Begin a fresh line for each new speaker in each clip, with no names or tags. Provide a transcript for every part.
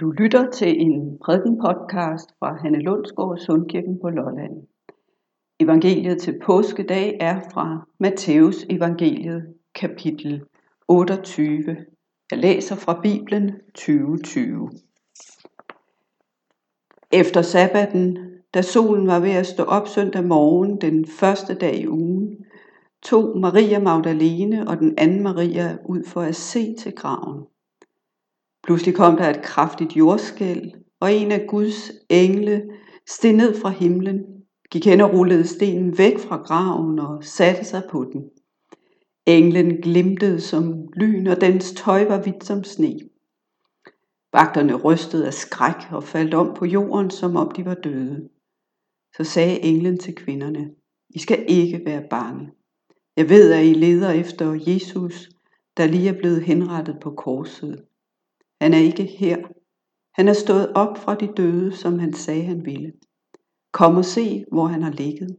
Du lytter til en prædikenpodcast fra Hanne Lundsgaard Sundkirken på Lolland. Evangeliet til påskedag er fra Matteus evangeliet kapitel 28. Jeg læser fra Bibelen 2020. Efter sabbaten, da solen var ved at stå op søndag morgen den første dag i ugen, tog Maria Magdalene og den anden Maria ud for at se til graven. Pludselig kom der et kraftigt jordskæl, og en af Guds engle steg ned fra himlen, gik hen og rullede stenen væk fra graven og satte sig på den. Englen glimtede som lyn, og dens tøj var hvidt som sne. Vagterne rystede af skræk og faldt om på jorden, som om de var døde. Så sagde englen til kvinderne, I skal ikke være bange. Jeg ved, at I leder efter Jesus, der lige er blevet henrettet på korset. Han er ikke her. Han er stået op fra de døde, som han sagde, han ville. Kom og se, hvor han har ligget.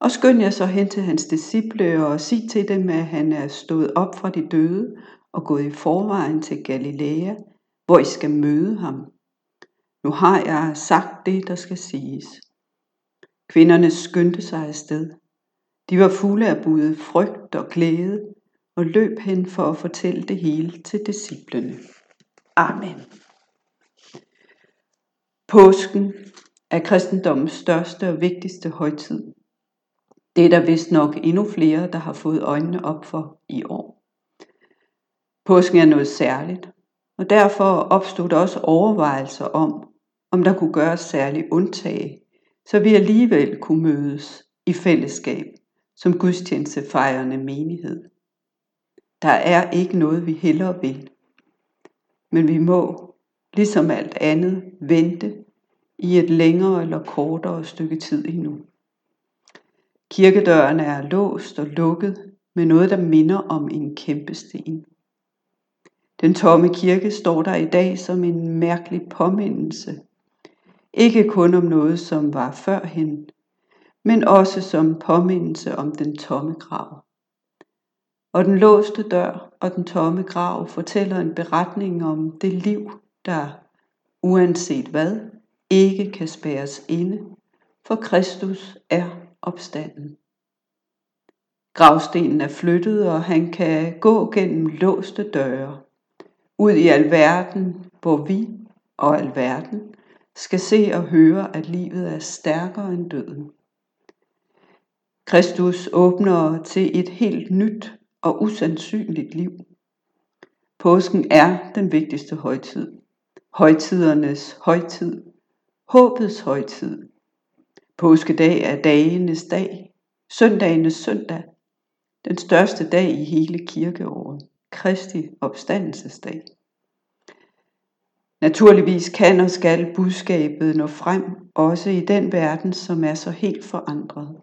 Og skynd jer så hen til hans disciple og sig til dem, at han er stået op fra de døde og gået i forvejen til Galilea, hvor I skal møde ham. Nu har jeg sagt det, der skal siges. Kvinderne skyndte sig afsted. De var fulde af både frygt og glæde og løb hen for at fortælle det hele til disciplene. Amen. Påsken er kristendommens største og vigtigste højtid. Det er der vist nok endnu flere, der har fået øjnene op for i år. Påsken er noget særligt, og derfor opstod der også overvejelser om, om der kunne gøres særlige undtag, så vi alligevel kunne mødes i fællesskab som gudstjenestefejrende menighed. Der er ikke noget, vi hellere vil, men vi må, ligesom alt andet, vente i et længere eller kortere stykke tid endnu. Kirkedøren er låst og lukket med noget, der minder om en kæmpe sten. Den tomme kirke står der i dag som en mærkelig påmindelse. Ikke kun om noget, som var førhen, men også som påmindelse om den tomme grav. Og den låste dør og den tomme grav fortæller en beretning om det liv, der, uanset hvad, ikke kan spæres inde, for Kristus er opstanden. Gravstenen er flyttet, og han kan gå gennem låste døre, ud i alverden, hvor vi og alverden skal se og høre, at livet er stærkere end døden. Kristus åbner til et helt nyt og usandsynligt liv. Påsken er den vigtigste højtid. Højtidernes højtid. Håbets højtid. Påskedag er dagenes dag. Søndagenes søndag. Den største dag i hele kirkeåret. Kristi opstandelsesdag. Naturligvis kan og skal budskabet nå frem, også i den verden, som er så helt forandret.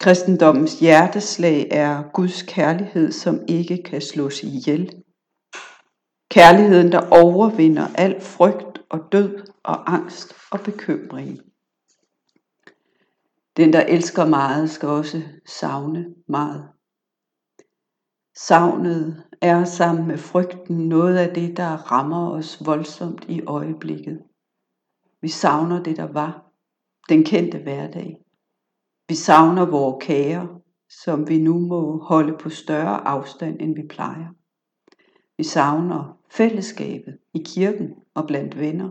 Kristendommens hjerteslag er Guds kærlighed, som ikke kan slås ihjel. Kærligheden, der overvinder al frygt og død og angst og bekymring. Den, der elsker meget, skal også savne meget. Savnet er sammen med frygten noget af det, der rammer os voldsomt i øjeblikket. Vi savner det, der var, den kendte hverdag. Vi savner vores kære, som vi nu må holde på større afstand, end vi plejer. Vi savner fællesskabet i kirken og blandt venner.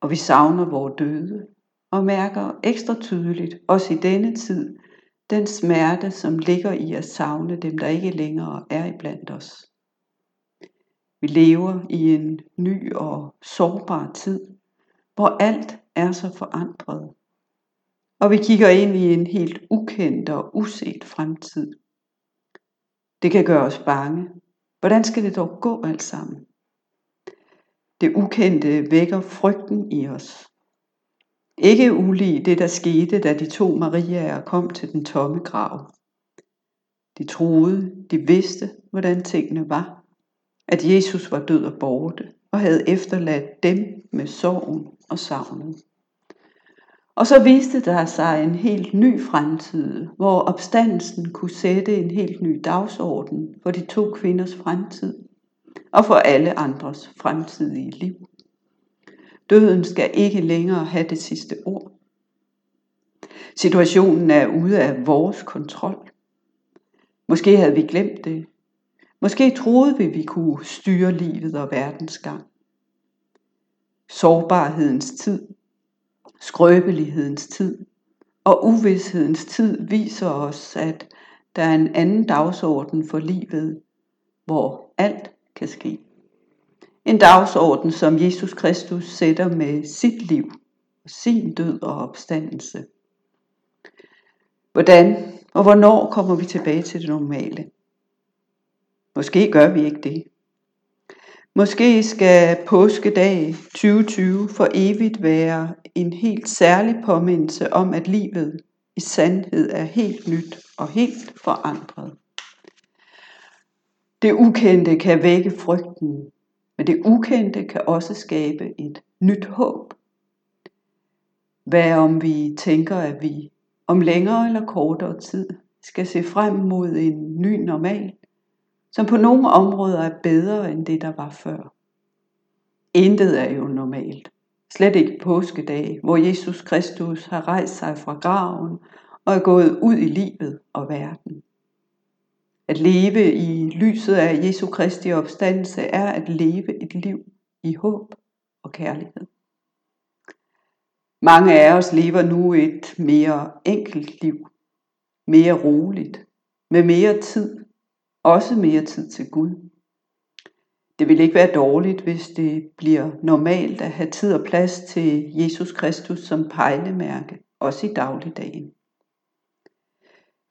Og vi savner vores døde og mærker ekstra tydeligt, også i denne tid, den smerte, som ligger i at savne dem, der ikke længere er iblandt os. Vi lever i en ny og sårbar tid, hvor alt er så forandret og vi kigger ind i en helt ukendt og uset fremtid. Det kan gøre os bange. Hvordan skal det dog gå alt sammen? Det ukendte vækker frygten i os. Ikke ulig det, der skete, da de to Mariaer kom til den tomme grav. De troede, de vidste, hvordan tingene var, at Jesus var død og borte, og havde efterladt dem med sorgen og savnet. Og så viste der sig en helt ny fremtid, hvor opstandelsen kunne sætte en helt ny dagsorden for de to kvinders fremtid. og for alle andres fremtidige liv. Døden skal ikke længere have det sidste ord. Situationen er ude af vores kontrol. Måske havde vi glemt det. Måske troede vi, vi kunne styre livet og verdens gang. Sårbarhedens tid, skrøbelighedens tid og uvidshedens tid viser os, at der er en anden dagsorden for livet, hvor alt kan ske. En dagsorden, som Jesus Kristus sætter med sit liv, sin død og opstandelse. Hvordan og hvornår kommer vi tilbage til det normale? Måske gør vi ikke det. Måske skal påskedag 2020 for evigt være en helt særlig påmindelse om, at livet i sandhed er helt nyt og helt forandret. Det ukendte kan vække frygten, men det ukendte kan også skabe et nyt håb. Hvad om vi tænker, at vi om længere eller kortere tid skal se frem mod en ny normal, som på nogle områder er bedre end det, der var før. Intet er jo normalt. Slet ikke påskedag, hvor Jesus Kristus har rejst sig fra graven og er gået ud i livet og verden. At leve i lyset af Jesu Kristi opstandelse er at leve et liv i håb og kærlighed. Mange af os lever nu et mere enkelt liv, mere roligt, med mere tid, også mere tid til Gud. Det vil ikke være dårligt, hvis det bliver normalt at have tid og plads til Jesus Kristus som pejlemærke, også i dagligdagen.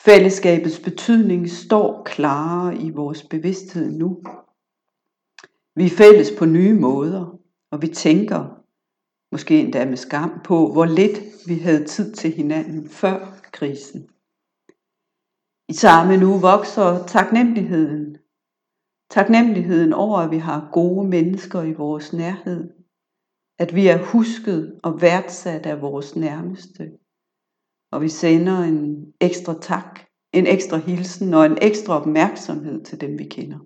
Fællesskabets betydning står klarere i vores bevidsthed nu. Vi er fælles på nye måder, og vi tænker, måske endda med skam, på hvor lidt vi havde tid til hinanden før krisen. I samme nu vokser taknemmeligheden. Taknemmeligheden over, at vi har gode mennesker i vores nærhed. At vi er husket og værdsat af vores nærmeste og vi sender en ekstra tak, en ekstra hilsen og en ekstra opmærksomhed til dem, vi kender.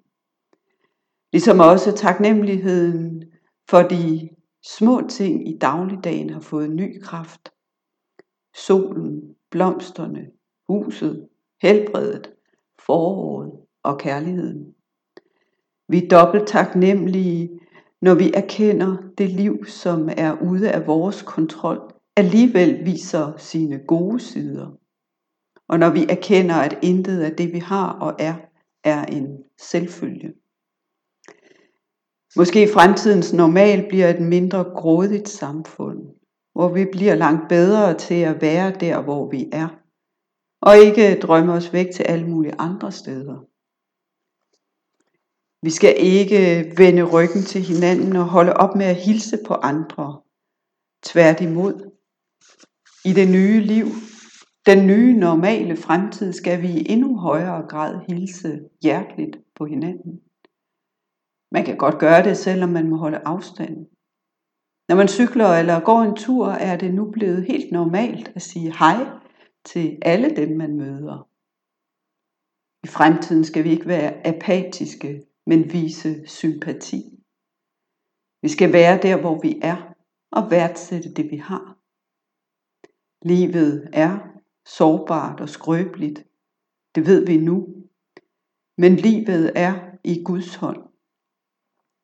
Ligesom også taknemmeligheden for de små ting i dagligdagen har fået ny kraft. Solen, blomsterne, huset, helbredet, foråret og kærligheden. Vi er dobbelt taknemmelige, når vi erkender det liv, som er ude af vores kontrol, alligevel viser sine gode sider. Og når vi erkender, at intet af det, vi har og er, er en selvfølge. Måske fremtidens normal bliver et mindre grådigt samfund, hvor vi bliver langt bedre til at være der, hvor vi er, og ikke drømme os væk til alle mulige andre steder. Vi skal ikke vende ryggen til hinanden og holde op med at hilse på andre. Tværtimod, i det nye liv, den nye normale fremtid, skal vi i endnu højere grad hilse hjerteligt på hinanden. Man kan godt gøre det, selvom man må holde afstand. Når man cykler eller går en tur, er det nu blevet helt normalt at sige hej til alle dem, man møder. I fremtiden skal vi ikke være apatiske, men vise sympati. Vi skal være der, hvor vi er, og værdsætte det, vi har. Livet er sårbart og skrøbeligt. Det ved vi nu. Men livet er i Guds hånd.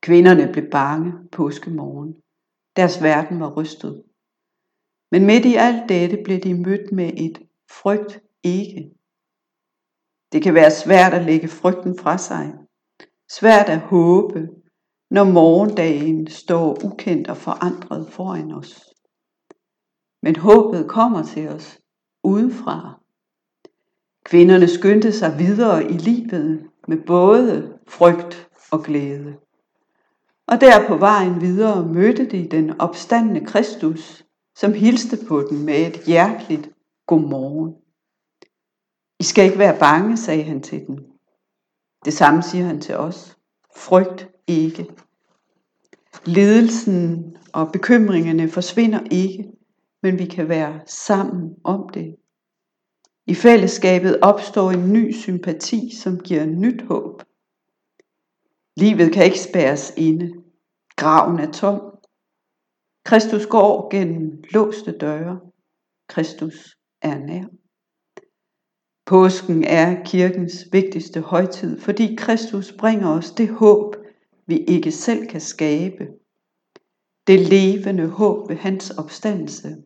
Kvinderne blev bange påskemorgen. Deres verden var rystet. Men midt i alt dette blev de mødt med et frygt ikke. Det kan være svært at lægge frygten fra sig. Svært at håbe, når morgendagen står ukendt og forandret foran os. Men håbet kommer til os udefra. Kvinderne skyndte sig videre i livet med både frygt og glæde. Og der på vejen videre mødte de den opstandende Kristus, som hilste på dem med et hjerteligt godmorgen. I skal ikke være bange, sagde han til dem. Det samme siger han til os. Frygt ikke. Ledelsen og bekymringerne forsvinder ikke, men vi kan være sammen om det. I fællesskabet opstår en ny sympati, som giver nyt håb. Livet kan ikke spærres inde. Graven er tom. Kristus går gennem låste døre. Kristus er nær. Påsken er kirkens vigtigste højtid, fordi Kristus bringer os det håb, vi ikke selv kan skabe. Det levende håb ved hans opstandelse.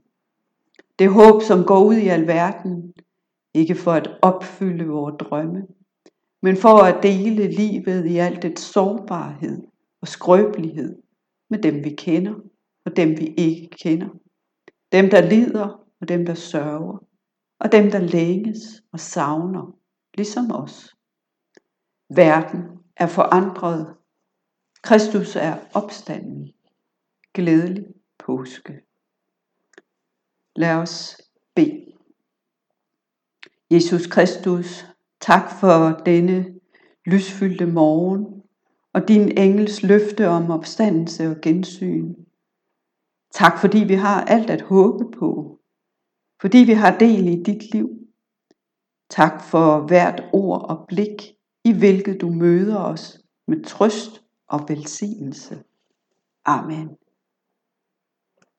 Det håb, som går ud i alverden, ikke for at opfylde vores drømme, men for at dele livet i alt dets sårbarhed og skrøbelighed med dem, vi kender og dem, vi ikke kender. Dem, der lider og dem, der sørger, og dem, der længes og savner, ligesom os. Verden er forandret. Kristus er opstanden. Glædelig påske. Lad os bede. Jesus Kristus, tak for denne lysfyldte morgen og din engels løfte om opstandelse og gensyn. Tak fordi vi har alt at håbe på, fordi vi har del i dit liv. Tak for hvert ord og blik, i hvilket du møder os med trøst og velsignelse. Amen.